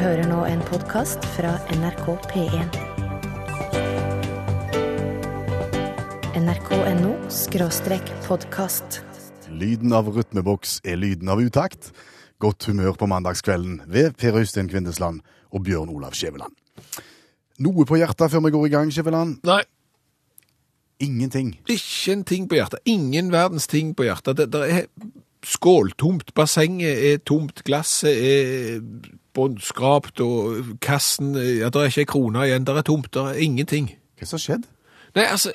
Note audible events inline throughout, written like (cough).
hører nå en podkast fra NRK P1. nrk.no skråstrek podkast. Lyden av rytmeboks er lyden av utakt. Godt humør på mandagskvelden ved Per Øystein Kvindesland og Bjørn Olav Skjæveland. Noe på hjertet før vi går i gang, Skjæveland? Nei, Ingenting. ikke en ting på hjertet. Ingen verdens ting på hjertet. Det, det er skåltomt. Bassenget er tomt. Glasset er båndskrapt, og kassen Ja, det er ikke ei krone igjen. Det er tomt. Det er ingenting. Hva som har skjedd? Nei, altså,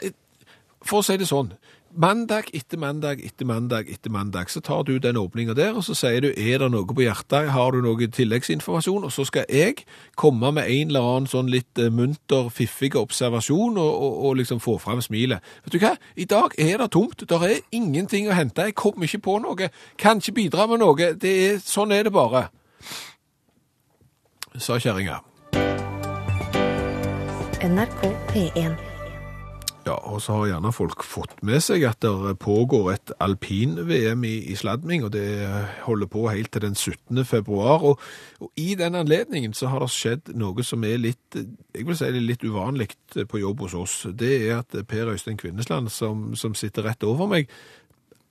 for å si det sånn. Mandag etter mandag etter mandag etter mandag, så tar du den åpninga der, og så sier du er det noe på hjertet, har du noe tilleggsinformasjon, og så skal jeg komme med en eller annen sånn litt eh, munter, fiffig observasjon og, og, og liksom få fram smilet. Vet du hva? I dag er det tomt. Det er ingenting å hente. Jeg kommer ikke på noe. Kan ikke bidra med noe. Det er, sånn er det bare. Sa kjerringa. NRK P1. Ja, og så har gjerne folk fått med seg at det pågår et alpin-VM i, i sladming, og det holder på helt til den 17. februar. Og, og i den anledningen så har det skjedd noe som er litt, jeg vil si det litt uvanlig på jobb hos oss. Det er at Per Øystein Kvinnesland, som, som sitter rett over meg,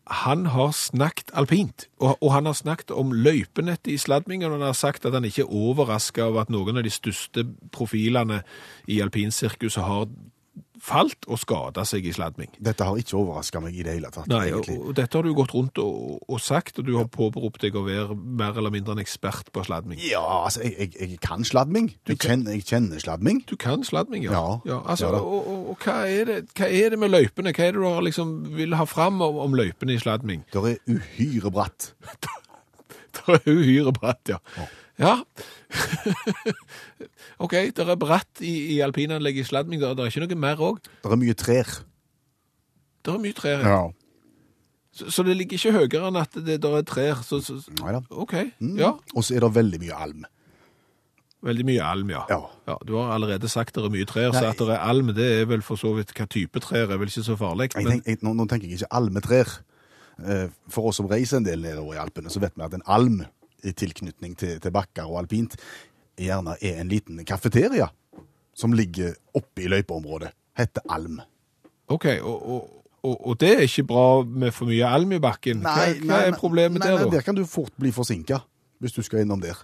han har snakket alpint, og, og han har snakket om løypenettet i sladmingen, og han har sagt at han ikke er overrasket av at noen av de største profilene i alpinsirkuset har falt og skada seg i sladming. Dette har ikke overraska meg i det hele tatt. Nei, egentlig. og dette har du gått rundt og, og sagt, og du har påberopt deg å være mer eller mindre en ekspert på sladming. Ja, altså, jeg, jeg, jeg kan sladming. Jeg kjenner, jeg kjenner sladming. Du kan sladming, ja. Ja, altså, ja og, og, og hva, er det, hva er det med løypene? Hva er det du liksom vil ha fram om, om løypene i sladming? Det er uhyre bratt. (laughs) Det er uhyre bratt, ja. Ja. (laughs) OK, det er bratt i, i alpinanlegget i sladming. Det er, ikke noe mer òg. Det er mye trær. Det er mye trær. Ja. Så, så det ligger ikke høyere enn at det der er trær. Så, så, Nei da. OK. Ja. Og så er det veldig mye alm. Veldig mye alm, ja. Ja. Du har allerede sagt det er mye trær, så at det er alm, det er vel for så vidt hva type trær er vel ikke så farlig. Men tenk, jeg, nå, nå tenker jeg ikke almetrær. Eh, For oss som reiser en del nedover i Alpene, så vet vi at en alm tilknytning til, til bakker og alpint gjerne er en liten kafeteria som ligger oppe i løypeområdet. Heter alm. OK, og, og, og, og det er ikke bra med for mye alm i bakken. hva, hva er problemet nei, der, nei, da? Der kan du fort bli forsinka, hvis du skal innom der.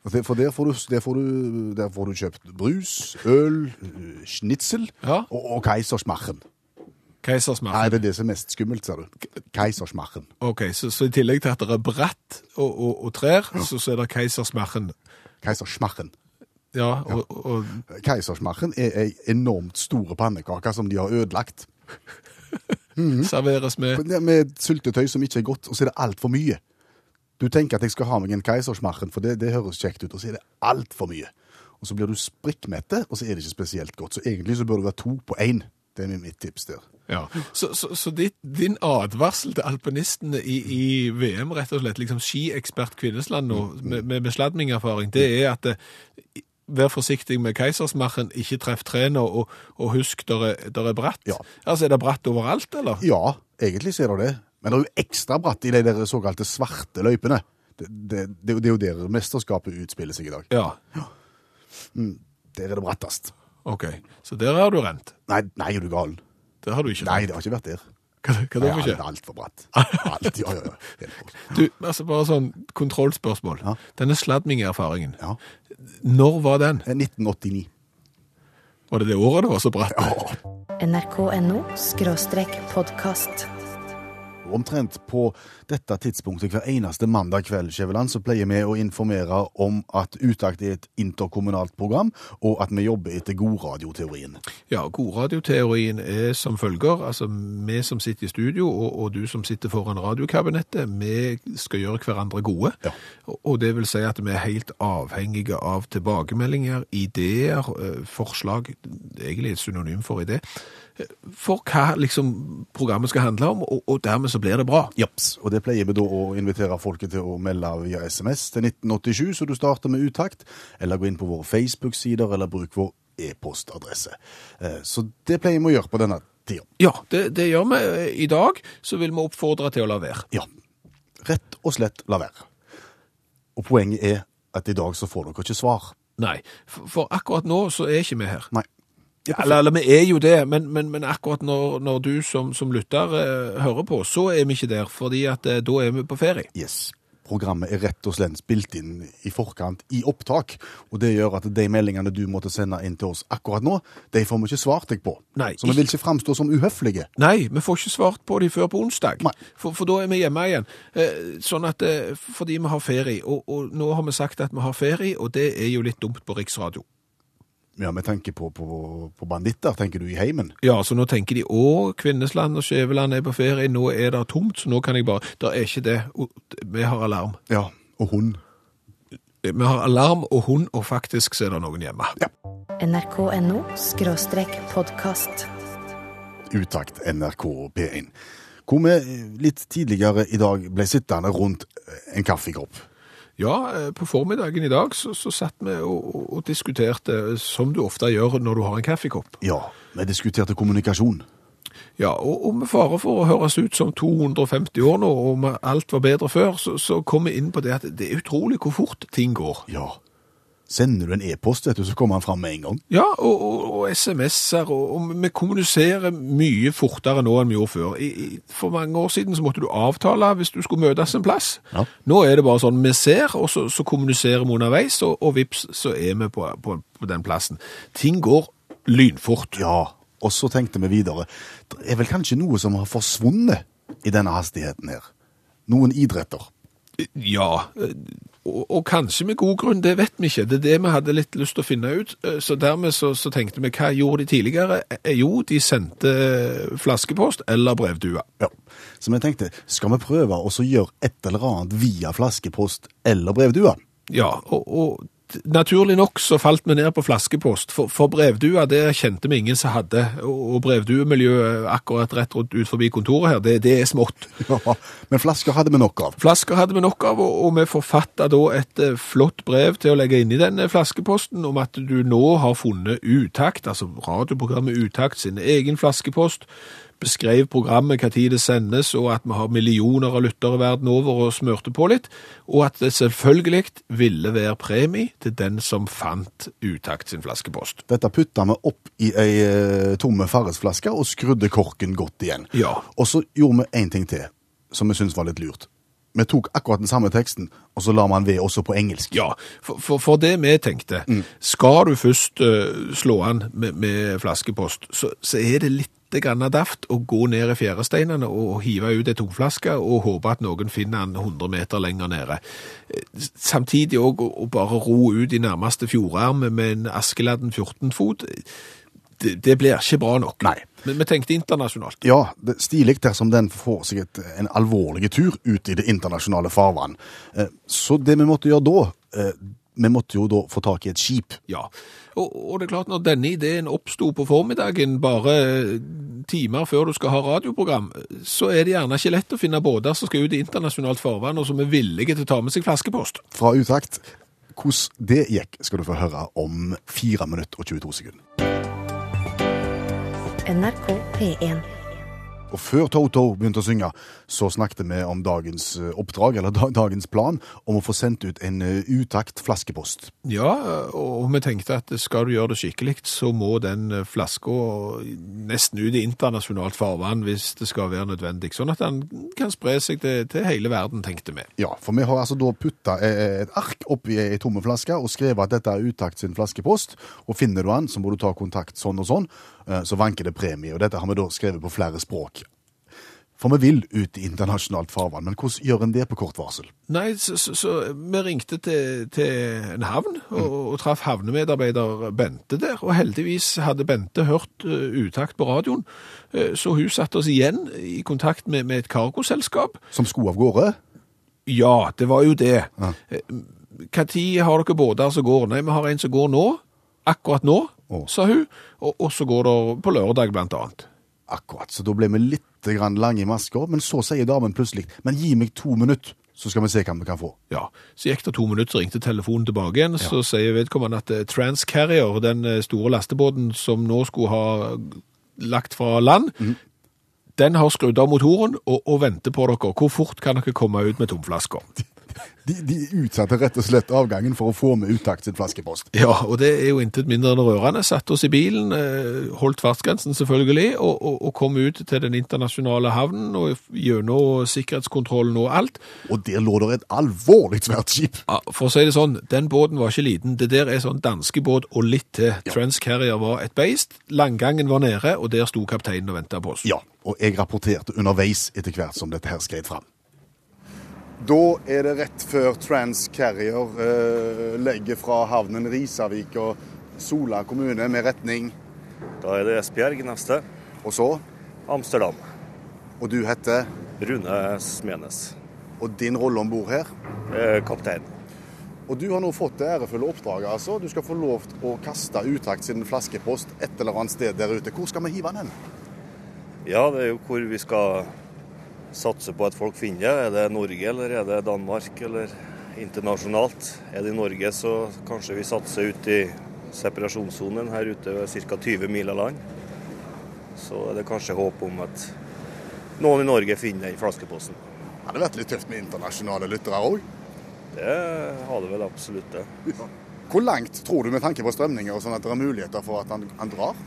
For der, får, du, der, får, du, der får du kjøpt brus, øl, eh, schnitzel Ja. og, og keisersmachen. Nei, det er det som er mest skummelt, sa du. Keisersmachen. OK, så, så i tillegg til at det er bratt og, og, og trær, så, så er det keisersmarken. Keisersmachen. Ja, og, og Keisersmachen er ei enormt store pannekake som de har ødelagt. (laughs) serveres med Med syltetøy som ikke er godt, og så er det altfor mye. Du tenker at jeg skal ha meg en keisersmachen, for det, det høres kjekt ut, og så er det altfor mye. Og så blir du sprikkmette, og så er det ikke spesielt godt. Så egentlig så bør det være to på én. Det er mitt tips der. Ja, Så, så, så ditt, din advarsel til alpinistene i, i VM, rett og slett, liksom skiekspert Kvinnesland nå, med, med, med sladmingerfaring, det er at det, vær forsiktig med keisersmachen, ikke treff trærne, og, og husk, der er, der er bratt. Ja. Altså, er det bratt overalt, eller? Ja, egentlig så er det det. Men det er jo ekstra bratt i de der såkalte svarte løypene. Det, det, det, det er jo der mesterskapet utspiller seg i dag. Ja, Der er det brattest. Ok. Så der har du rent. Nei, nei, er du gal. Der har du ikke Nei, rent. det har ikke vært der. Hva, hva da Nei, for det er altfor bratt. Alt, ja, ja, ja. Helt Du, altså bare sånn kontrollspørsmål. Ja. Denne sladmingerfaringen, Ja. når var den? Eh, 1989. Var det det året det var så bratt? nrk.no podkast. Omtrent på dette tidspunktet hver eneste mandag kveld Skjæveland, så pleier vi å informere om at Utakt er et interkommunalt program, og at vi jobber etter godradioteorien. Ja, godradioteorien er som følger, altså vi som sitter i studio, og, og du som sitter foran radiokabinettet, vi skal gjøre hverandre gode. Ja. Og, det vil si at vi er helt avhengige av tilbakemeldinger, ideer, eh, forslag, egentlig et synonym for idé, for hva liksom programmet skal handle om, og, og dermed så blir det bra. Japs. Og det pleier vi da å invitere folket til å melde via SMS til 1987, så du starter med utakt, eller gå inn på våre Facebook-sider, eller bruk vår e-postadresse. Eh, Så det pleier vi å gjøre på denne tida. Ja, det, det gjør vi. I dag så vil vi oppfordre til å la være. Ja. Rett og slett la være. Og poenget er at i dag så får dere ikke svar. Nei, for akkurat nå så er ikke vi her. Nei. Eller, eller vi er jo det, men, men, men akkurat når, når du som, som lytter eh, hører på, så er vi ikke der, fordi at eh, da er vi på ferie. Yes. Programmet er rett og slett spilt inn i forkant i opptak, og det gjør at de meldingene du måtte sende inn til oss akkurat nå, de får vi ikke svart deg på. Nei, Så vi vil ikke framstå som uhøflige. Nei, vi får ikke svart på de før på onsdag, for, for da er vi hjemme igjen. Eh, sånn at, eh, fordi vi har ferie, og, og nå har vi sagt at vi har ferie, og det er jo litt dumt på riksradio. Ja, vi tenker på, på, på banditter, tenker du, i heimen. Ja, så nå tenker de, å, Kvinnesland og Skjæveland er på ferie, nå er det tomt, så nå kan jeg bare, det er ikke det, vi har alarm. Ja, og hund. Vi har alarm og hund, og faktisk så er det noen hjemme. Ja. nrk.no skråstrek podkast. Utakt NRK P1. Hvor vi litt tidligere i dag ble sittende rundt en kaffekopp. Ja, eh, på formiddagen i dag så, så satt vi og, og, og diskuterte, som du ofte gjør når du har en kaffekopp. Ja, vi diskuterte kommunikasjon. Ja, og, og med fare for å høres ut som 250 år nå, og om alt var bedre før, så, så kom vi inn på det at det er utrolig hvor fort ting går. Ja. Sender du en e-post, vet du, så kommer han fram med en gang. Ja, og, og, og SMS-er, og, og vi kommuniserer mye fortere nå enn vi gjorde før. I, for mange år siden så måtte du avtale hvis du skulle møtes en plass. Ja. Nå er det bare sånn, vi ser, og så, så kommuniserer vi underveis, og, og vips, så er vi på, på, på den plassen. Ting går lynfort. Ja, og så tenkte vi videre. Det er vel kanskje noe som har forsvunnet i denne hastigheten her. Noen idretter. Ja, og, og kanskje med god grunn, det vet vi ikke. Det er det vi hadde litt lyst til å finne ut. Eh, Så dermed så, så tenkte vi, hva gjorde de tidligere? Eh, Jo, de sendte flaskepost eller brevdue. Ja. Så vi tenkte, skal vi prøve å gjøre et eller annet via flaskepost eller brevdue? Ja, og, og naturlig nok så falt vi ned på flaskepost, for, for brevdua det kjente vi ingen som hadde, og, brevduemiljøet akkurat rett rundt ut forbi kontoret her, det, det er smått. (laughs) Ja, men flasker hadde vi nok av. Flasker hadde vi nok av, og, og vi forfatta da et eh, flott brev til å legge inn i denne flaskeposten om at du nå har funnet Utakt, altså radioprogrammet Utakt sin egen flaskepost, beskrev programmet, hva tid det sendes, og at vi har millioner av lyttere verden over og smørte på litt, og at det selvfølgelig ville være premie til den som fant Utakt sin flaskepost. Dette putta vi opp i ei eh, tomme Farris-flaske og skrudde korken godt igjen. Ja. Og så gjorde vi én ting til som vi syntes var litt lurt. Vi tok akkurat den samme teksten, og så la man ved også på engelsk. Ja, for, for, for det vi tenkte, skal du først uh, slå an med, med flaskepost, så, så er det litt grann daft å gå ned i fjæresteinene og hive ut ei tomflaske og håpe at noen finner den 100 meter lenger nede. Eh, Samtidig òg å bare ro ut i nærmeste fjordarm med en Askeladden 14-fot. Det, det blir ikke bra nok. Nei. Men vi tenkte internasjonalt. Ja, det stilig dersom den får seg et, en alvorlig tur ut i det internasjonale farvann. Eh, Så det vi måtte gjøre da, eh, vi måtte jo da få tak i et skip. Ja, og, og det er klart når denne ideen oppsto på formiddagen, bare eh, timer før du skal ha radioprogram, så er det gjerne ikke lett å finne båter som skal ut i internasjonalt farvann, og som er villige til å ta med seg flaskepost. Fra utakt. Hvordan det gikk, skal du få høre om 4 minutter og 22 sekunder. NRK P1. Og før Toto begynte å synge, så snakket vi om dagens eh, oppdrag, eller dagens plan, om å få sendt ut en eh, utakt flaskepost. Ja, og vi tenkte at skal du gjøre det skikkelig, så må den flaska nesten ut i internasjonalt farvann hvis det skal være nødvendig, sånn at den kan spre seg til, til hele verden, tenkte vi. Ja, for vi har altså da putta eh, et ark oppi ei tomme flaske og skrevet at dette er utakt sin flaskepost, og finner du den, så må du ta kontakt sånn og sånn, eh, så vanker det premie. Og dette har vi da skrevet på flere språk. For vi vil ut i internasjonalt farvann, men hvordan gjør en det på kort varsel? Nei, så, så, så vi ringte til, til en havn og, og traff havnemedarbeider Bente der, og heldigvis hadde Bente hørt uh, utakt på radioen, uh, så hun satte oss igjen i kontakt med, med et cargoselskap. Som skulle av gårde? Ja, det var jo det. Ja. Eh, har dere båter som går? Nei, vi har en som går nå, akkurat nå, oh. sa hun, og, og så går det på lørdag blant annet. Akkurat, så da ble vi litt lange i masker, men så sier damen plutselig, men gi meg to minutter, så skal vi se hva vi kan få. Ja, så gikk det to minutter, så ringte telefonen tilbake igjen, så sier vedkommende at eh, Transcarrier, den eh, store lastebåten som nå skulle ha lagt fra land, den har skrudd av motoren og, og venter på dere. Hvor fort kan dere komme ut med tomflasker? (laughs) De, de utsatte rett og slett avgangen for å få med utakt sin flaskepost. Ja, og det er jo intet mindre enn rørende. Satt oss i bilen, eh, holdt fartsgrensen selvfølgelig, og, og, og kom ut til den internasjonale havnen og gjennom sikkerhetskontrollen og alt. Og der lå det et alvorlig svært skip. Ja, For å si det sånn, den båten var ikke liten. Det der er sånn danskebåt og litt til. Transcarrier var et beist. Langgangen var nede, og der sto kapteinen og venta på oss. Ja, og jeg rapporterte underveis etter hvert som dette her skred fram. Da er det rett før Transcarrier eh, legger fra havnen Risavik og Sola kommune med retning Da er det Esbjerg neste. Og så Amsterdam. Og du heter Rune Smenes. Og din rolle om bord her? Eh, kaptein. Og du har nå fått det ærefulle oppdraget, altså. Du skal få lov til å kaste utakt sin flaskepost et eller annet sted der ute. Hvor skal vi hive den? Ja, det er jo hvor vi skal satse på at folk finner det. Er det Norge, eller er det Danmark, eller internasjonalt? Er det i Norge, så kanskje vi satser ut i separasjonssonen her ute ved ca. 20 mil av land. Så er det kanskje håp om at noen i Norge finner den flaskeposten. Det vært litt tøft med internasjonale lyttere òg. Det har det vel absolutt, det. Hvor langt tror du med tanke på strømninger og sånn at det er muligheter for at han, han drar?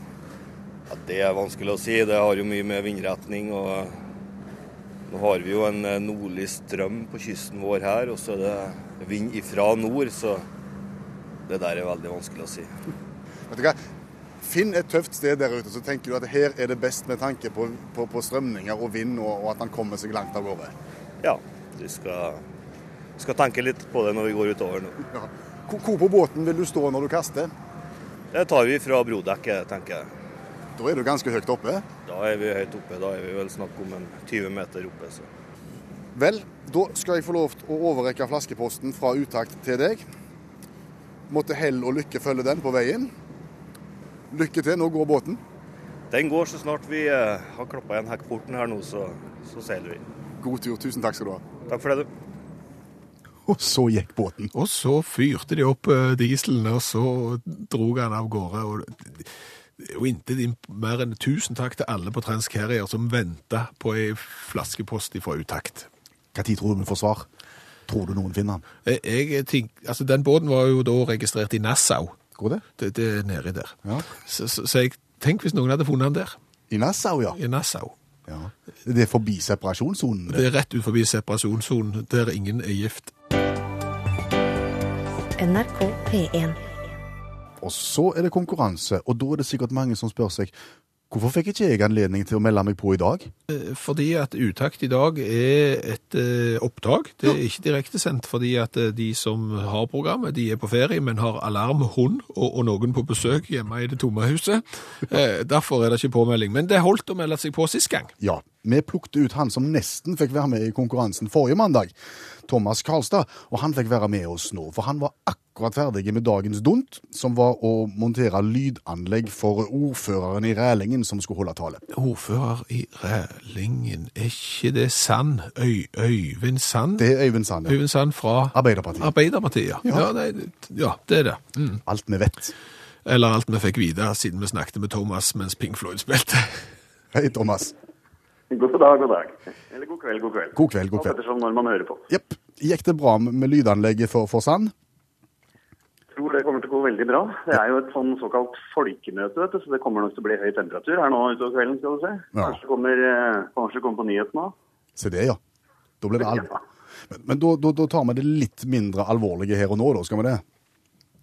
Ja, det er vanskelig å si. Det har jo mye med vindretning og Nå har vi jo en eh, nordlig strøm på kysten vår her, og så er det vind ifra nord, så det der er veldig vanskelig å si. Vet du hva? Finn et tøft sted der ute, så tenker du at her er det best med tanke på, på, på strømninger og vind, og, og, at han kommer seg langt av gårde. Ja, vi skal, skal tenke litt på det når vi går utover nå. Ja. Hvor, hvor på båten vil du stå når du kaster? Det tar vi fra brodekket, tenker jeg. Da er du ganske høyt oppe. Da er vi høyt oppe. Da er vi vel snakk om en 20 meter oppe. Så. Vel, da skal jeg få lov til å overrekke flaskeposten fra utakt til deg. Måtte hell og lykke følge den på veien. Lykke til, nå går båten. Den går så snart vi eh, har klappa igjen hekkporten her nå, så, så seiler vi. God tur. Tusen takk skal du ha. Takk for det, du. Og så gikk båten. Og så fyrte de opp eh, dieselen, og så drog han av gårde. og jo intet mer enn tusen takk til alle på Transcarrier som venta på ei flaskepost fra utakt. Når tror du vi får svar? Tror du noen finner den? Jeg, jeg tenk, altså Den båten var jo da registrert i Nassau. Går det? Det, det er nedi der. Ja. Så, så, så jeg tenk hvis noen hadde funnet den der, I Nassau, ja. i Nassau. ja. Det er forbi separasjonssonen. Det er rett ut forbi separasjonssonen, der ingen er gift. NRK P1. Og så er det konkurranse, og da er det sikkert mange som spør seg hvorfor fikk ikke jeg anledning til å melde meg på i dag? Eh, Fordi at Utakt i dag er et eh, opptak. Det er ikke direktesendt fordi at eh, de som har programmet, de er på ferie, men har alarm, hund og, og noen på besøk hjemme i det tomme huset. Derfor er det ikke påmelding. Men det holdt å melde seg på sist gang. Ja, vi plukte ut han som nesten fikk være med i konkurransen forrige mandag, Thomas Karlstad, og han fikk være med oss nå, for han var akkurat ferdig med dagens dunt, som var å montere lydanlegg for ordføreren i Rælingen som skulle holde tale. Ordfører i Rælingen, er ikke det Sand? Øy, Øyvind Sand? Det er Øyvind Sande. Øyvind Sand fra Arbeiderpartiet. Arbeiderpartiet, ja. Ja. Ja, nei, ja, det er det. Mm. Alt vi vet. Eller alt vi fikk vite siden vi snakket med Thomas mens Pink Floyd spilte. Hei, Thomas. God dag, god dag. Eller god kveld, god kveld. God kveld, god kveld. ettersom når man hører på. Jepp. Gikk det bra med lydanlegget for, for Sand? Tror det kommer til å gå veldig bra. Det er jo et sånn såkalt folkemøte, vet du, så det kommer nok til å bli høy temperatur her nå utover kvelden, skal du se. Kanskje kommer, eh, kanskje kommer på nyhetene òg. Se det, ja. Da blir det alvor. Men, men da, da, da tar vi det litt mindre alvorlige her og nå, da, skal vi det?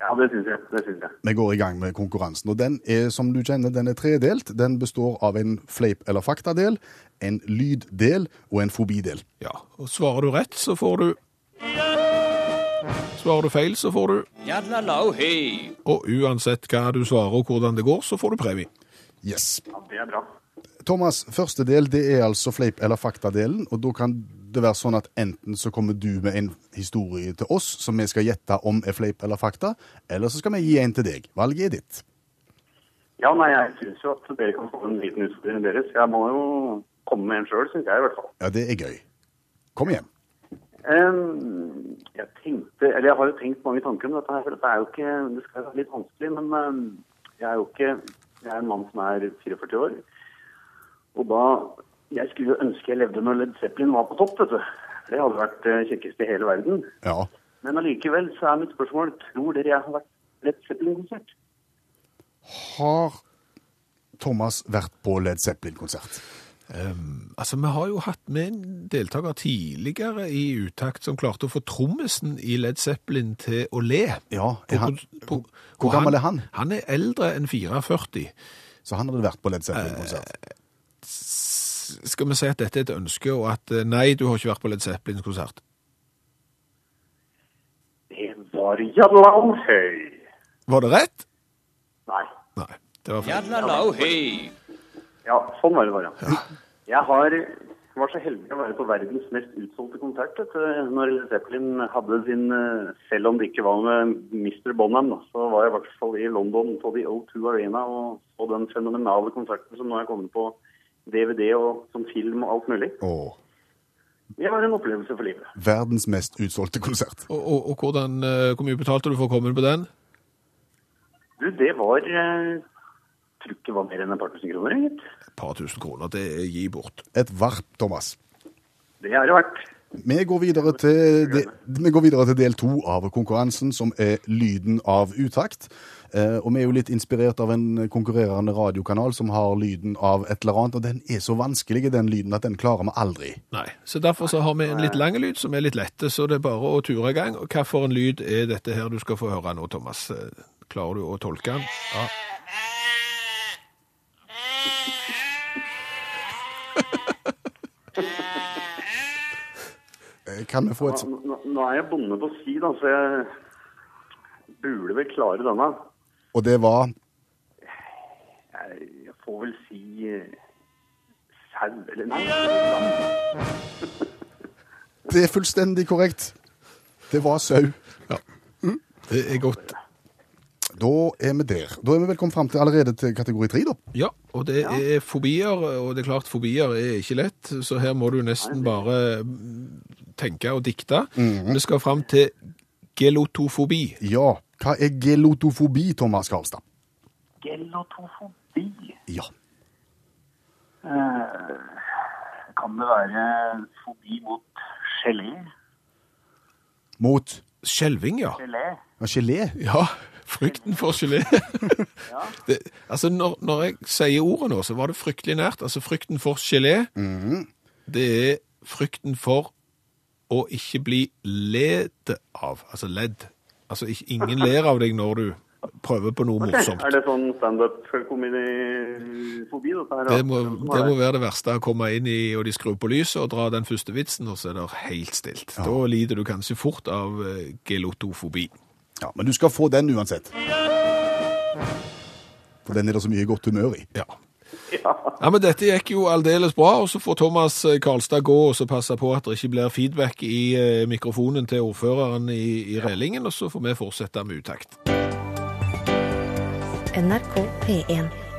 Ja, det syns jeg. Det syns jeg. Vi går i gang med konkurransen, og den er, som du kjenner, den er tredelt. Den består av en fleip- eller faktadel, en lyddel og en fobidel. Ja, og svarer du rett, så får du Svarer du feil, så får du Og uansett hva du svarer og hvordan det går, så får du premie. Yes. Ja, Det er bra. Thomas, første del det er altså fleip- eller faktadelen, og da kan det være sånn at enten så kommer du med en historie til oss som vi skal gjette om er fleip eller fakta, eller så skal vi gi en til deg. Valget er ditt. Ja, nei, jeg syns jo at dere kan få en liten utfordring deres. Jeg må jo komme med en sjøl, syns jeg i hvert fall. Ja, det er gøy. Kom igjen. Um, jeg tenkte, eller jeg har jo tenkt mange tanker om dette her, for dette er jo ikke, det skal være litt vanskelig, men jeg er jo ikke, jeg er en mann som er 44 år, og da, jeg skulle ønske jeg levde når Led Zeppelin var på topp, vet du. Det hadde vært det kjekkeste i hele verden. Ja. Men allikevel så er mitt spørsmål tror dere jeg har vært Led Zeppelin-konsert? Har Thomas vært på Led Zeppelin-konsert? Altså, Vi har jo hatt med en deltaker tidligere i Utakt som klarte å få trommisen i Led Zeppelin til å le. Ja. Er han, på- hvor og gammel er han? Han er eldre enn 44. så han hadde vært på Led Zeppelin-konsert. Uh, Skal vi si at dette er et ønske, og at eh, nei, du har ikke vært på Led Zeppelin-konsert? Det var Jallanhøy. Var det rett? Nei. Nei, det var feil. Ja, sånn var det bare. Jeg har, var så heldig å være på verdens mest utsolgte konsert når Zeppelin hadde sin eh, Selv om det ikke var med Mr. Bonham, da, så var jeg i hvert fall i London på The O2 Arena og så den fenomenale konserten som nå er kommet på DVD og som film og alt mulig. Åh, Det var en opplevelse for livet. verdens mest utsolgte konsert. Og, og, og hvordan, eh, hvor mye betalte du for å komme på den? Du, det var eh, Tror ikke det var mer enn et par tusen kroner, gitt. Et par tusen kroner, det er gi bort. Et varp, Thomas. Det er det verdt. Vi går videre til, de, vi går videre til del to av konkurransen, som er lyden av utakt. Eh, og vi er jo litt inspirert av en konkurrerende radiokanal som har lyden av et eller annet, og den er så vanskelig, den lyden, at den klarer vi aldri. Nei, så derfor så har vi en litt lang lyd som er litt lette, så det er bare å ture i gang. Hva for en lyd er dette her du skal få høre nå, Thomas? Eh, Klarer du å tolke den? Ja. Kan vi få et Nå, nå- nå er jeg bonde på si, da, så jeg burde vel klare denne. Og det var Jeg, jeg får vel si eh, sau, eller nei. Det er fullstendig korrekt. Det var sau. Det er godt. Da er vi der. Da er vi vel kommet fram til allerede til kategori tre, da. Ja, og det er fobier, og det er klart fobier er ikke lett, så her må du nesten bare mm, tenke og dikte. Vi skal fram til gelotofobi. Ja. Hva er gelotofobi, Thomas Karlstad? Gelotofobi. Ja. Eh, kan det være fobi mot gelé? Mot Skjelving, ja. Gelé? ja, gelé. Ja, frykten for gelé. (laughs) det, altså, når, når jeg sier ordet nå, så var det fryktelig nært. Altså, frykten for gelé, det er frykten for å ikke bli ledd av, altså ledd. Altså, ingen ler av deg når du prøver på noe morsomt. Er det sånn her. Det må, det må være det verste å komme inn i, og de skrur på lyset og dra den første vitsen, og så er det helt stilt. Da lider du kanskje fort av eh, gelotofobi. Ja, Men du skal få den uansett. For den er det så mye godt humør i. Ja. Ja, men dette gikk jo aldeles bra, og så får Thomas eh, Karlstad gå og så passe på at det ikke blir feedback i eh, mikrofonen til ordføreren i, i Rellingen, og så får vi fortsette med utakt. NRK P1.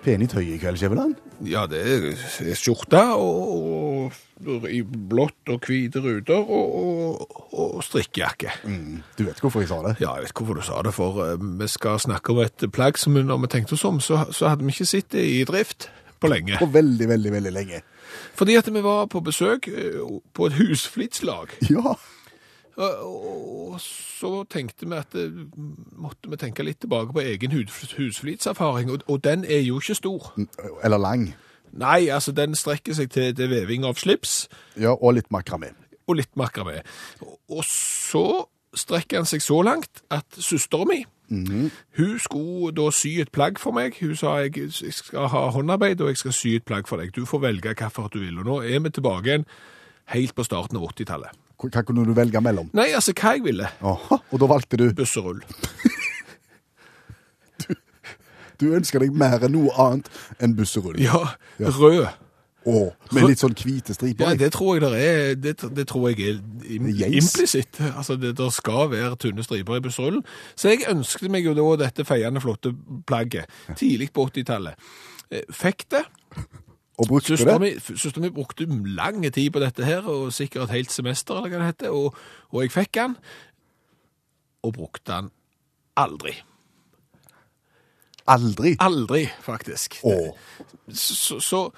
Pen i tøyet i kveld, Skjæveland. Ja, det er skjorte og, og i blått og hvite ruter og, og, og strikkejakke. Mm, du vet hvorfor jeg sa det? Ja, jeg vet hvorfor du sa det, for eh, vi skal snakke om et plagg som når vi tenkte oss om, så, så hadde vi ikke sett det i drift på lenge. På veldig, veldig, veldig lenge. Fordi at vi var på besøk eh, på et husflidslag. Ja. Og, så tenkte vi at eh, måtte vi tenke litt tilbake på egen hus- husflidserfaring, og, den er jo ikke stor. Eller lang. Nei, altså den strekker seg til, til veving av slips Ja, og litt makramé. og litt makramé. Og, så strekker han seg så langt at søsteren min, hun skulle da sy et plagg for meg. Hun sa jeg, jeg skal ha håndarbeid, og jeg skal sy et plagg for deg. Du får velge hvilket du vil. Og nå er vi tilbake igjen helt på starten av 80-tallet. Hva kunne du velge mellom? Nei, altså hva jeg ville. Aha, og da valgte du Busserull. (laughs) Du ønsker deg mer enn noe annet enn busserull. Ja, Ja. rød. Og med litt sånn hvite striper. Ja, det tror jeg der er, det, det tror jeg er im, Det implisitt. Altså, det der skal være tynne striper i busserullen. Så jeg ønsket meg jo da dette feiende flotte plagget, tidlig på 80-tallet. Eh, Fikk det. Og brukte Søsteren det. søsteren min brukte lang tid på dette her, og sikkert et helt semester, eller hva det heter, og, og jeg fikk den, og brukte den aldri. Aldri. Aldri, faktisk. Åh. Så, så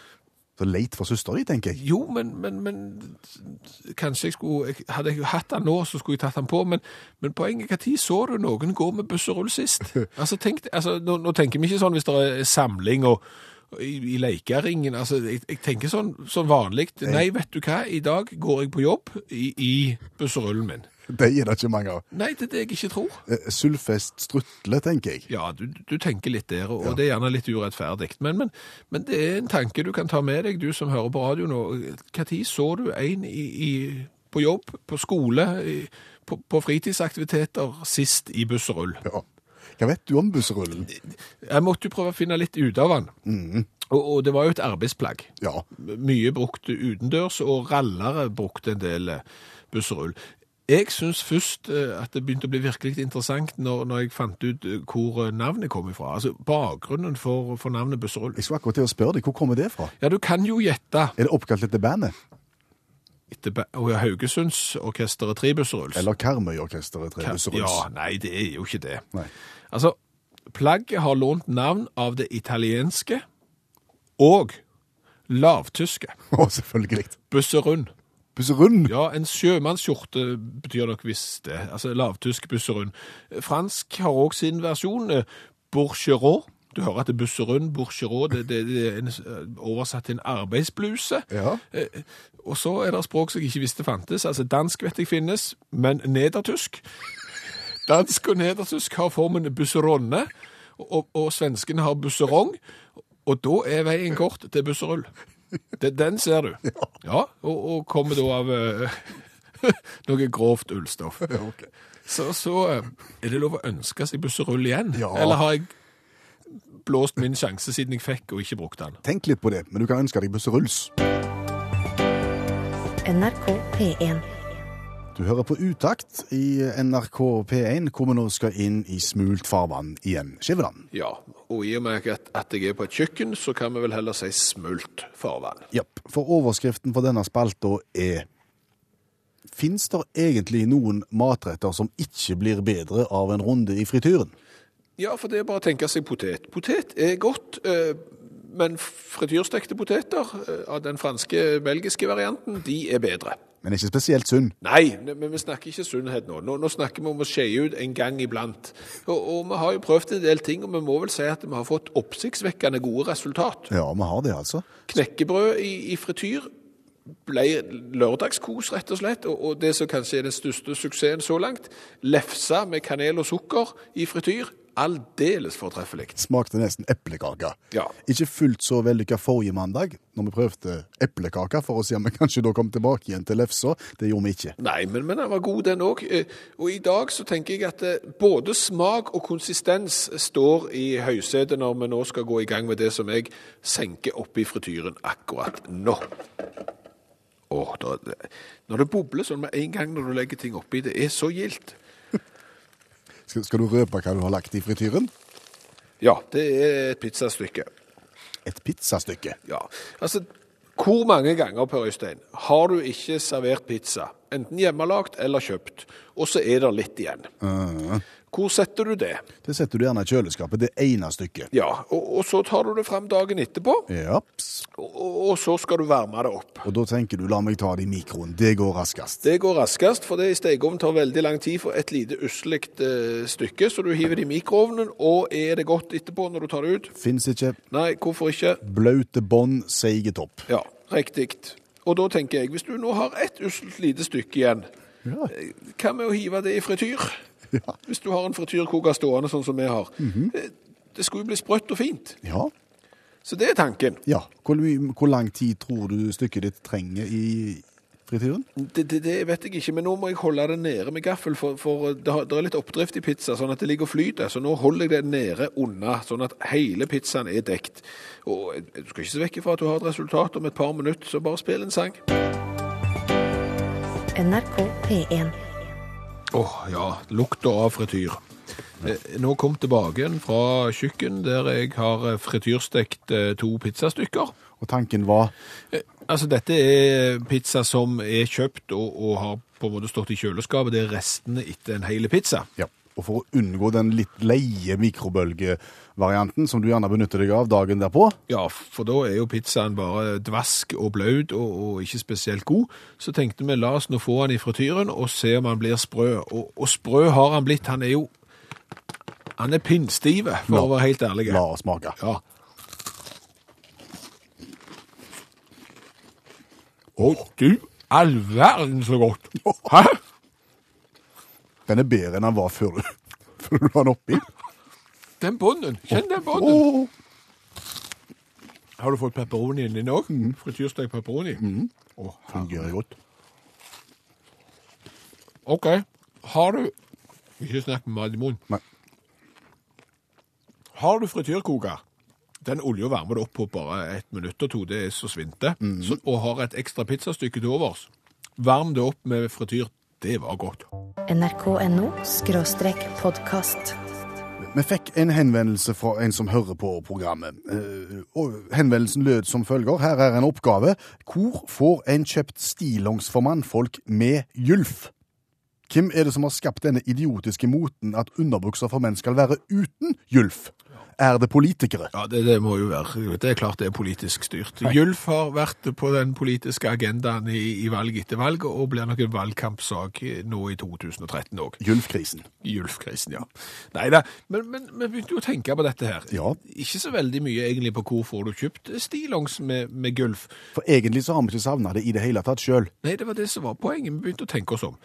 Så leit for søstera di, tenker jeg. Jo, men, men, men kanskje jeg skulle jeg, Hadde jeg hatt den nå, så skulle jeg tatt den på. Men, men poenget tid så du noen gå med busserull sist? (laughs) Altså, tenk, altså, nå, nå tenker vi ikke sånn hvis det er samling og i, i leikeringen. Altså, jeg, jeg tenker sånn, sånn vanlig. Nei, vet du hva, i dag går jeg på jobb i, i busserullen min. Det er det ikke mange av. Nei, det er det jeg ikke tror. Sylfest strutle, tenker jeg. Ja, du, du tenker litt der, og det er gjerne litt urettferdig. Men, men, men det er en tanke du kan ta med deg, du som hører på radio nå. Når så du en i, i, på jobb, på skole, på, på fritidsaktiviteter sist i busserull? Ja. Hva vet du om busserullen? Jeg måtte jo prøve å finne litt ut av den. Og, og det var jo et arbeidsplagg. Ja. Mye brukt utendørs, og rallere brukte en del eh, busserull. Jeg syns først eh, at det begynte å bli virkelig interessant når, når jeg fant ut eh, hvor navnet kom ifra. Altså bakgrunnen for, for navnet busserull. Jeg skulle akkurat til å spørre deg, hvor kommer det fra? Ja, du kan jo gjette. Er det oppkalt etter bandet? Etter Å ja, Haugesundsorkesteret Trebusserull. Eller Karmøy-orkesteret Tre Ja, nei, det er jo ikke det. Nei. Altså, plagget har lånt navn av det italienske og lavtyske. (laughs) Å, selvfølgelig. Busserund. Busserund? Ja, en sjømannsskjorte betyr nok visst det. Altså lavtysk busserund. Fransk har òg sin versjon. eh, Bourgeron. Du hører at det er busserund, bourgeron, det, det, det er en, eh, oversatt til en arbeidsbluse. Ja. Eh, Og så er det språk som jeg ikke visste fantes. Altså dansk vet jeg finnes, men nedertysk. Dansk og nedertysk har formen busseronne, og, og svenskene har busserong. Og da er veien kort til busserull. Den, den ser du. (laughs) Ja, og, og kommer da av uh, (laughs) noe grovt ullstoff. (laughs) Så, så eh, er det lov å ønske seg busserull igjen? Ja. Eller har jeg blåst min sjanse siden jeg fikk og ikke brukt den? Tenk litt på det, men du kan ønske deg busserulls. NRK P1. Du hører på Utakt i NRK P1, hvor vi nå skal inn i smult farvann igjen. Skiveland? Ja, og i og med at, at jeg er på et kjøkken, så kan vi vel heller si smult farvann. Jepp. For overskriften for denne spalta er Fins det egentlig noen matretter som ikke blir bedre av en runde i frityren? Ja, for det er bare å tenke seg potet. Potet er godt, eh, men frityrstekte poteter eh, av den franske-belgiske varianten, de er bedre. Men ikke spesielt sunn. Nei, men vi snakker ikke sunnhet nå. nå. Nå snakker vi om å skeie ut en gang iblant. Og, og vi har jo prøvd en del ting, og vi må vel si at vi har fått oppsiktsvekkende gode resultat. Ja, vi har det, altså. Knekkebrød i, i frityr ble lørdagskos, rett og slett. Og, og det som kanskje er den største suksessen så langt, lefse med kanel og sukker i frityr, aldeles fortreffelig. Smakte nesten eplekake. Ja. Ikke fullt så vellykka forrige mandag, når vi prøvde eplekake, for å se om vi kanskje da kom tilbake igjen til lefsa. Det gjorde vi ikke. Nei, men, men den var god den òg. Og i dag så tenker jeg at eh, både smak og konsistens står i høysetet når vi nå skal gå i gang med det som jeg senker oppi frityren akkurat nå. Åh, da, når det bobler sånn med en gang når du legger ting oppi, det er så gildt. Skal, skal du røpe hva du har lagt i frityren? Ja, det er et pizzastykke. Et pizzastykke. Ja, altså, hvor mange ganger, Per Øystein, har du ikke servert pizza, enten hjemmelagt eller kjøpt, og så er det litt igjen? Hvor setter du det? Det setter du gjerne i kjøleskapet. Det ene stykket. Ja, og, og så tar du det fram dagen etterpå, Japs. og, og så skal du varme det opp. Og da tenker du, la meg ta det i mikroen. Det går raskest. Det går raskest, for det i stekeovnen tar veldig lang tid for et lite usselig eh, stykke, så du hiver det i mikroovnen, og er det godt etterpå når du tar det ut? Fins ikke. Nei, hvorfor ikke? Blaute bånd, seige topp. Ja, riktig. Og da tenker jeg, hvis du nå har ett usselt lite stykke igjen, Ja. eh, hva med å hive det i frityr? (laughs) Ja. Hvis du har en frityrkoker stående sånn som vi har. Eh, Det skulle jo bli sprøtt og fint. Ja. Så det er tanken. ja. Hvor, hvor lang tid tror du stykket ditt trenger i frityren? Det, det, det vet jeg ikke, men nå må jeg holde det nede med gaffel, for, for det, har, det er litt oppdrift i pizza, sånn at det ligger og flyter. Så nå holder jeg det nede unna, sånn at hele pizzaen er dekt. Og du skal ikke se vekk fra at du har et resultat om et par minutter, så bare spill en sang. NRK P1. Åh, ja, lukta av frityr. Eh, Nå kom tilbake fra kjøkken, der jeg har eh, frityrstekt eh, to pizzastykker. Og tanken var Eh, Altså, dette er pizza som er kjøpt og, og har på en måte stått i kjøleskapet. Det er restene etter en hel pizza. Ja. Og for å unngå den litt leie mikrobølgevarianten som du gjerne benytter deg av dagen derpå, Ja, for da er jo pizzaen bare dvask og blaut og, og ikke spesielt god. Så tenkte vi la oss nå få han i frityren og se om han blir sprø. Og, og sprø har han blitt. Han er jo Han er pinnstive, for La- å være helt ærlig. la oss smake. Ja. Å, du all verden så godt! Hæ? Den er bedre enn den var før du, (laughs) før du la den oppi. Den bånden. Kjenn den bånden. Har du fått pepperonien din òg? Frityrstekt pepperoni? Å, fungerer godt. OK. Har du Ikke snakk med mat i munnen. Nei. Har du frityrkoker? Den olja varmer du opp på bare et minutt og to, det er så svinte. så, og har et ekstra pizzastykke til overs. Varm det opp med frityr. Det var godt. nrk.no podkast. Vi fikk en henvendelse fra en som hører på programmet. Eh, og henvendelsen lød som følger. Her er en oppgave. Hvor får en kjøpt stillongs for mannfolk med gylf? Hvem er det som har skapt denne idiotiske moten at underbukser for menn skal være uten gylf? Er det politikere? Ja, det, det må jo være. Det er klart det er politisk styrt. Gylf har vært på den politiske agendaen i, i valg etter valg, og blir nok en valgkampsak nå i 2013 òg. Gylfkrisen. Gylfkrisen, ja. Nei da, men, men vi begynte jo å tenke på dette her. Ja. Ikke så veldig mye egentlig på hvor får du kjøpt stillongs med, med gulf. For egentlig så har vi ikke savna det i det hele tatt sjøl. Nei, det var det som var poenget. Vi begynte å tenke oss om.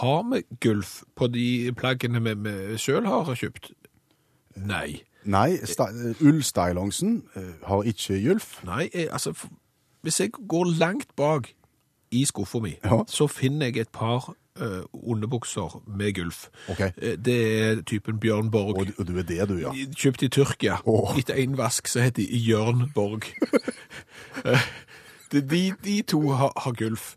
Har vi gulf på de plaggene vi, vi sjøl har kjøpt? Nei. Nei, ullstylongsen eh, har ikke gylf. Nei, jeg, altså, hvis jeg går langt bak i skuffa mi, Ja. så finner jeg et par uh, underbukser med gulf. Okay. Eh, Det er typen Bjørn Borg. Og, og du er det, du, ja. Kjøpt i Tyrkia. Oh. Etter en vask så heter de Jørn Borg. (laughs) De, de, to har, har gulf.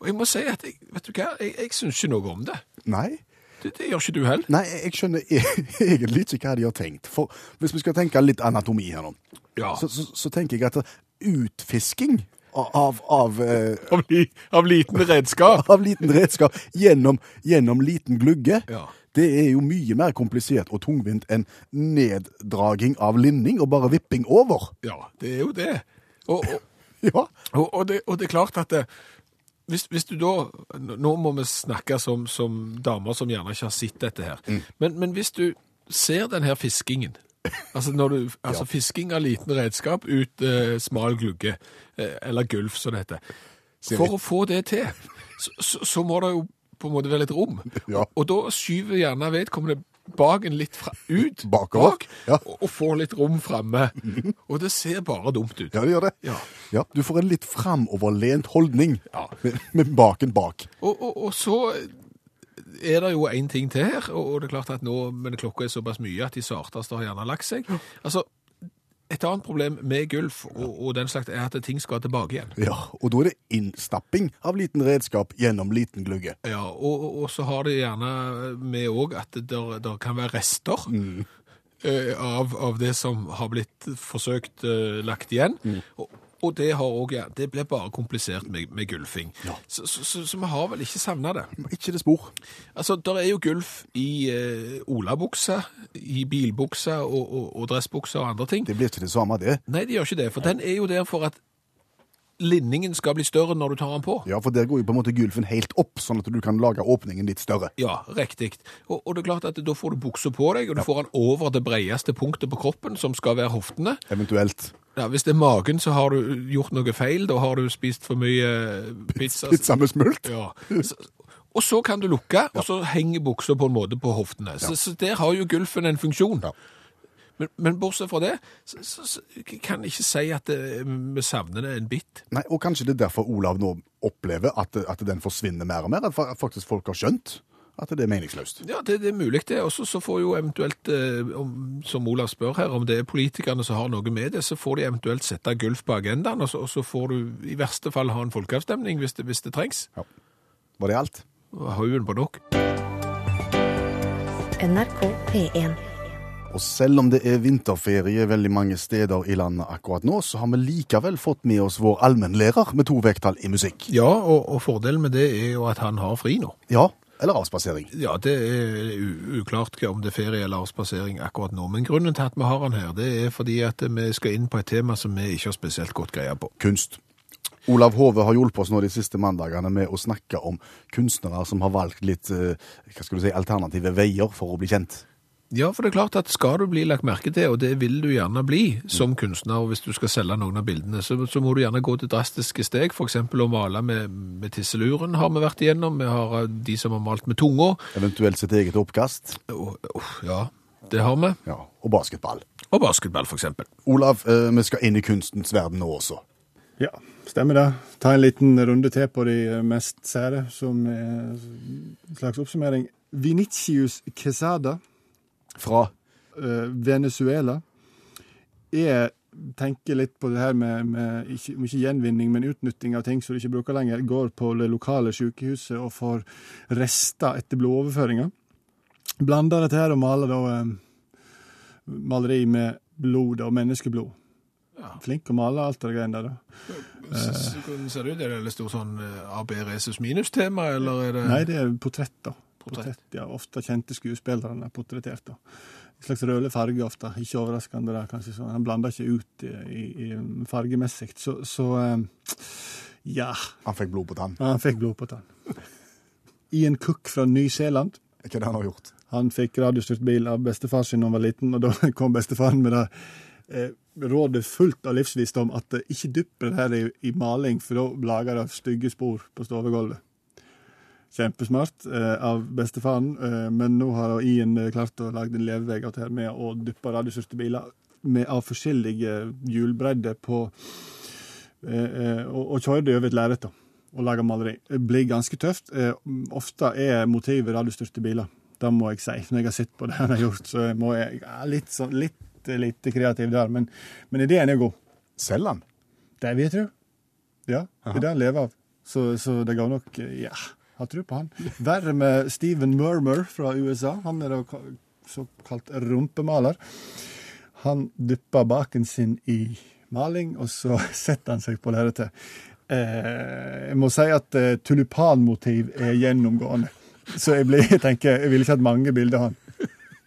Og jeg må si at jeg, vet du hva, jeg, jeg syns ikke noe om det. Nei. Det, det gjør ikke du heller. Nei, jeg skjønner (laughs) egentlig ikke hva de har tenkt. For hvis vi skal tenke litt anatomi her nå, Ja. så, så, så tenker jeg at utfisking av, av, av, eh, Av, li, av liten redskap. (laughs) av liten redskap gjennom, gjennom liten glugge, Ja. det er jo mye mer komplisert og tungvint enn neddraging av linning og bare vipping over. Ja, det er jo det. Og, og, (laughs) Ja, Og, og, det, det er klart at det, hvis, hvis du da Nå må vi snakke som, som damer som gjerne ikke har sett dette her. Men, men hvis du ser den her fiskingen Altså, du, (laughs) altså fisking av liten redskap ut eh, smal glugge, eh, eller gulf som det heter. For å få det til, så, så, så må det jo på en måte være litt rom. Ja. Og da skyver gjerne vedkommende baken litt fra, ut Bakover, bak, ja. og, og får litt rom framme. (laughs) Og det ser bare dumt ut. ja det gjør det. Ja. Ja, du får en litt framoverlent holdning Ja. med, med baken bak. Og, og, og så er det jo en ting til her, og det er klart at nå, men klokka er såpass mye at de sarteste har gjerne lagt seg. Altså, et annet problem med gulf og, og den slags er at ting skal tilbake igjen. Ja, og da er det innstapping av liten redskap gjennom liten glugge. Ja, og, og- så har det gjerne med òg at det kan være rester eh, av, av det som har blitt forsøkt eh, lagt igjen. Og, og det har òg, ja, det blir bare komplisert med, med gulfing. Så, så, så, så vi har vel ikke savna det. Ikke det spor. Altså, der er jo gulf i eh, olabuksa, i bilbuksa og, og, og dressbuksa og andre ting. Det blir ikke det samme, det. Nei, det gjør ikke det, for den er jo der for at linningen skal bli større når du tar den på. Ja, for der går jo på en måte gulfen helt opp, sånn at du kan lage åpningen litt større. Ja, riktig. Og, og det er klart at da får du buksa på deg, og du får den over det bredeste punktet på kroppen, som skal være hoftene. Eventuelt Ja, Hvis det er magen, så har du gjort noe feil. Da har du spist for mye pizza. pizza med smult. Ja. Så, og så kan du lukke, og så henger buksa på en måte på hoftene. Så, så der har jo gulfen en funksjon. Ja. Men, men bortsett fra det, så, så, så kan jeg ikke si at det, vi savner det en bit. Nei, og kanskje det er derfor Olav nå opplever at, at den forsvinner mer og mer, at faktisk folk har skjønt at det er meningsløst. Ja, det, det er mulig det. Og så- så får jo eventuelt, eh, om, som Olav spør her, om det er politikerne som har noe med det, så får de eventuelt sette gulf på agendaen, og så, og så får du i verste fall ha en folkeavstemning hvis det, hvis det trengs. Var det alt? Haugen på nok. NRK P1. Og selv om det er vinterferie veldig mange steder i landet akkurat nå, så har vi likevel fått med oss vår allmennlærer med to vekttall i musikk. Ja, og, og fordelen med det er jo at han har fri nå. Ja, eller avspasering? Ja, det er uklart om det er ferie eller avspasering akkurat nå. Men grunnen til at vi har han her, det er fordi at vi skal inn på et tema som vi ikke har spesielt godt greie på. Kunst. Olav Hove har hjulpet oss nå de siste mandagene med å snakke om kunstnere som har valgt litt eh, hva skal du si, alternative veier for å bli kjent. Ja, for det er klart at skal du bli lagt merke til, og det vil du gjerne bli som kunstner, og hvis du skal selge noen av bildene, så, så må du gjerne gå til drastiske steg, for eksempel å male med, med tisseluren har vi vært igjennom, vi har eh, de som har malt med tunga, Eventuelt sitt eget oppkast. Oh, oh, ja, det har vi, Ja, og basketball. og basketball for eksempel. Olav, eh, vi skal inn i kunstens verden nå også. Ja, stemmer det. Ta en liten runde til på de mest sære, som er en slags oppsummering. Vinicius Quesada, Fra eh, Venezuela. Jeg tenker litt på det her med, med ikke, ikke gjenvinning, men utnytting av ting som du ikke bruker lenger. Går på det lokale sykehuset og får rester etter blodoverføringer. Blander dette her og maler da eh, maleri med blod og menneskeblod. Flink å male alt det greiene der, da. Ser det ut? Er det stor sånn eh, AB Resus minus-tema, eller er det... Nei, det er portrett, da. Portrett. ja, Ofte kjente skuespillere er portrettert. En slags rødlig farge ofte. Ikke overraskende der, kanskje. sånn. Han blander ikke ut i, i, fargemessig. Så, så eh, ja. Han fikk blod på tann. Ja, Han fikk blod på tann. Ian Cook fra Ny-Zeeland. Er ikke det han har gjort? Han fikk radiostyrt bil av bestefar sin da han var liten, og da (laughs) kom bestefaren med det eh, rådet fullt av livsvisdom at ikke dypp det her i, i maling, for da lager det stygge spor på stovegulvet. Kjempesmart eh, av bestefaren, eh, men nå har Ian eh, klart å lage en levevei av det her med å dyppe radiostyrte biler med, av forskjellige hjulbredder på eh, eh, og, og kjøre det over et lerret og lage maleri. Det blir ganske tøft. Eh, ofte er motivet radiostyrte biler. Det må jeg si. Når jeg har sett på det han har gjort, så må jeg ja, litt, sånn, litt litt kreativ der. Men, men ideen er god. Selger han? Det vil jeg tro. Ja, det er det han lever av. Så, så det går nok Ja, har tro på han. Verre med Steven Murmur fra USA. Han er da såkalt rumpemaler. Han dypper baken sin i maling, og så (laughs) setter han seg på lerretet. Eh, jeg må si at eh, tulipanmotiv er gjennomgående. Så jeg, blir, jeg tenker, jeg ville ikke hatt mange bilder av han.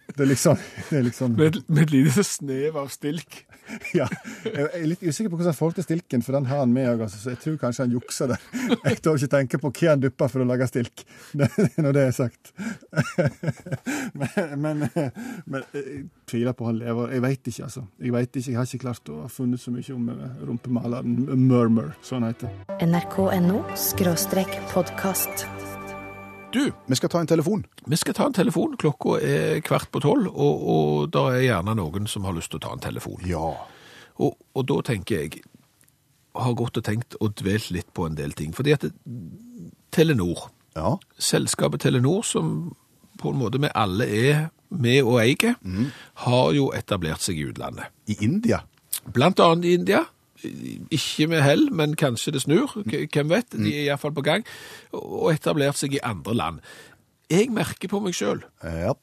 Det er liksom, det er liksom Med, med et lite snev av stilk. (laughs) ja. Jeg er litt usikker på hvordan han får til stilken, for den har han med òg, altså, så jeg tror kanskje han jukser der. (laughs) Jeg tør ikke tenke på hva han dupper for å lage stilk, (laughs) når det er sagt. Men, men, men jeg tviler på han lever. Jeg veit ikke, altså. Jeg vet ikke, jeg har ikke klart å ha funnet så mye om eh, rumpemaleren Murmur, som han heter. nrk.no podkast. Du, Vi skal ta en telefon. vi skal ta en telefon. Klokka er kvart på tolv, og, og det er gjerne noen som har lyst til å ta en telefon. Ja. Og, og da tenker jeg, har gått og tenkt og dvelt litt på en del ting. Fordi at Telenor, Ja. selskapet Telenor, som på en måte vi alle er med og eier, har jo etablert seg i utlandet. I India. Blant annet i India. Ikke med hell, men kanskje det snur. Hvem vet? De er iallfall på gang. Og etablert seg i andre land. Jeg merker på meg sjøl, Ja.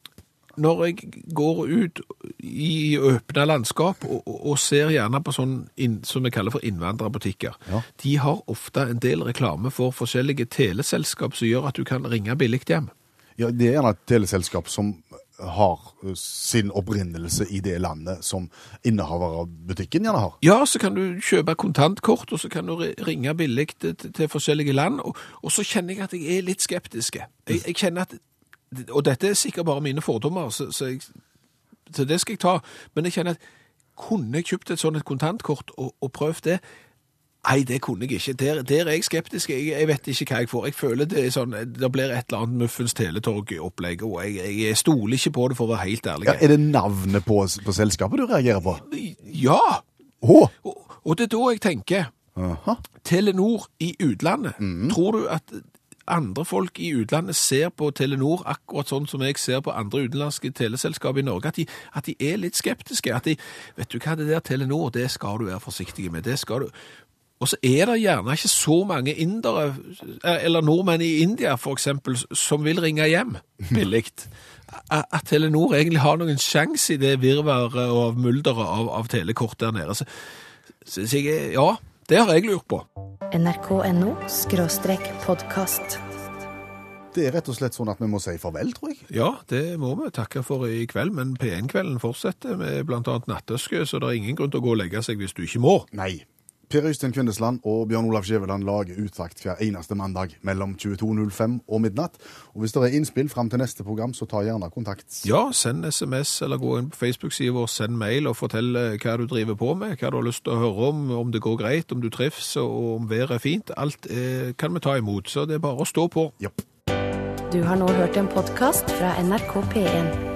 når jeg går ut i åpne landskap og, og, og ser gjerne på sånn inn, som vi kaller for innvandrerbutikker, Ja. de har ofte en del reklame for forskjellige teleselskap som gjør at du kan ringe billig hjem. ja, det er gjerne et teleselskap som har uh, sin opprinnelse i det landet som innehaver av butikken gjerne har. Ja, så kan du kjøpe kontantkort, og så kan du ringe billig til, til forskjellige land, og, og så kjenner jeg at jeg er litt skeptisk. Jeg, jeg kjenner at, og dette er sikkert bare mine fordommer, så, så, jeg, så det skal jeg ta, men jeg kjenner at kunne jeg kjøpt et sånt kontantkort og, og prøvd det? Nei, det kunne jeg ikke. Der, der er jeg skeptisk. Jeg, jeg vet ikke hva jeg får. Jeg føler det er sånn, det blir et eller annet Muffens Teletorg-opplegg, og jeg, jeg stoler ikke på det for å være helt ærlig. Ja, er det navnet på, på selskapet du reagerer på? Ja! Oh. Og, og det er da jeg tenker, Aha. Telenor i utlandet. Tror du at andre folk i utlandet ser på Telenor akkurat sånn som jeg ser på andre utenlandske teleselskap i Norge, at de, at de er litt skeptiske. At de, vet du hva, det der Telenor, det skal du være forsiktig med. Det skal du. Og så er det gjerne ikke så mange indere, eh, eller nordmenn i India for eksempel, som vil ringe hjem (laughs) billigt. At Telenor egentlig har noen sjanse i det virvaret og mulderet av, av telekort der nede. Så, så, så jeg, ja, det har jeg lurt på. nrk.no skråstrek podkast. Det er rett og slett sånn at vi må si farvel, tror jeg. Ja, det må vi takke for i kveld, men P1-kvelden fortsetter med annet nattøske, så det er ingen grunn til å gå og legge seg hvis du ikke må. Nei. Per Øystein Kvindesland og Bjørn Olav Skjæveland lager utakt hver eneste mandag mellom 22.05 og midnatt. Og hvis det er innspill fram til neste program, så ta gjerne kontakt. Ja, send SMS eller gå inn på Facebook-sida vår, send mail og fortell eh, hva du driver på med, hva du har lyst til å høre om, om det går greit, om du trives og om været er fint. Alt eh, kan vi ta imot, så det er bare å stå på. Japp. Du har nå hørt en podkast fra NRK P1.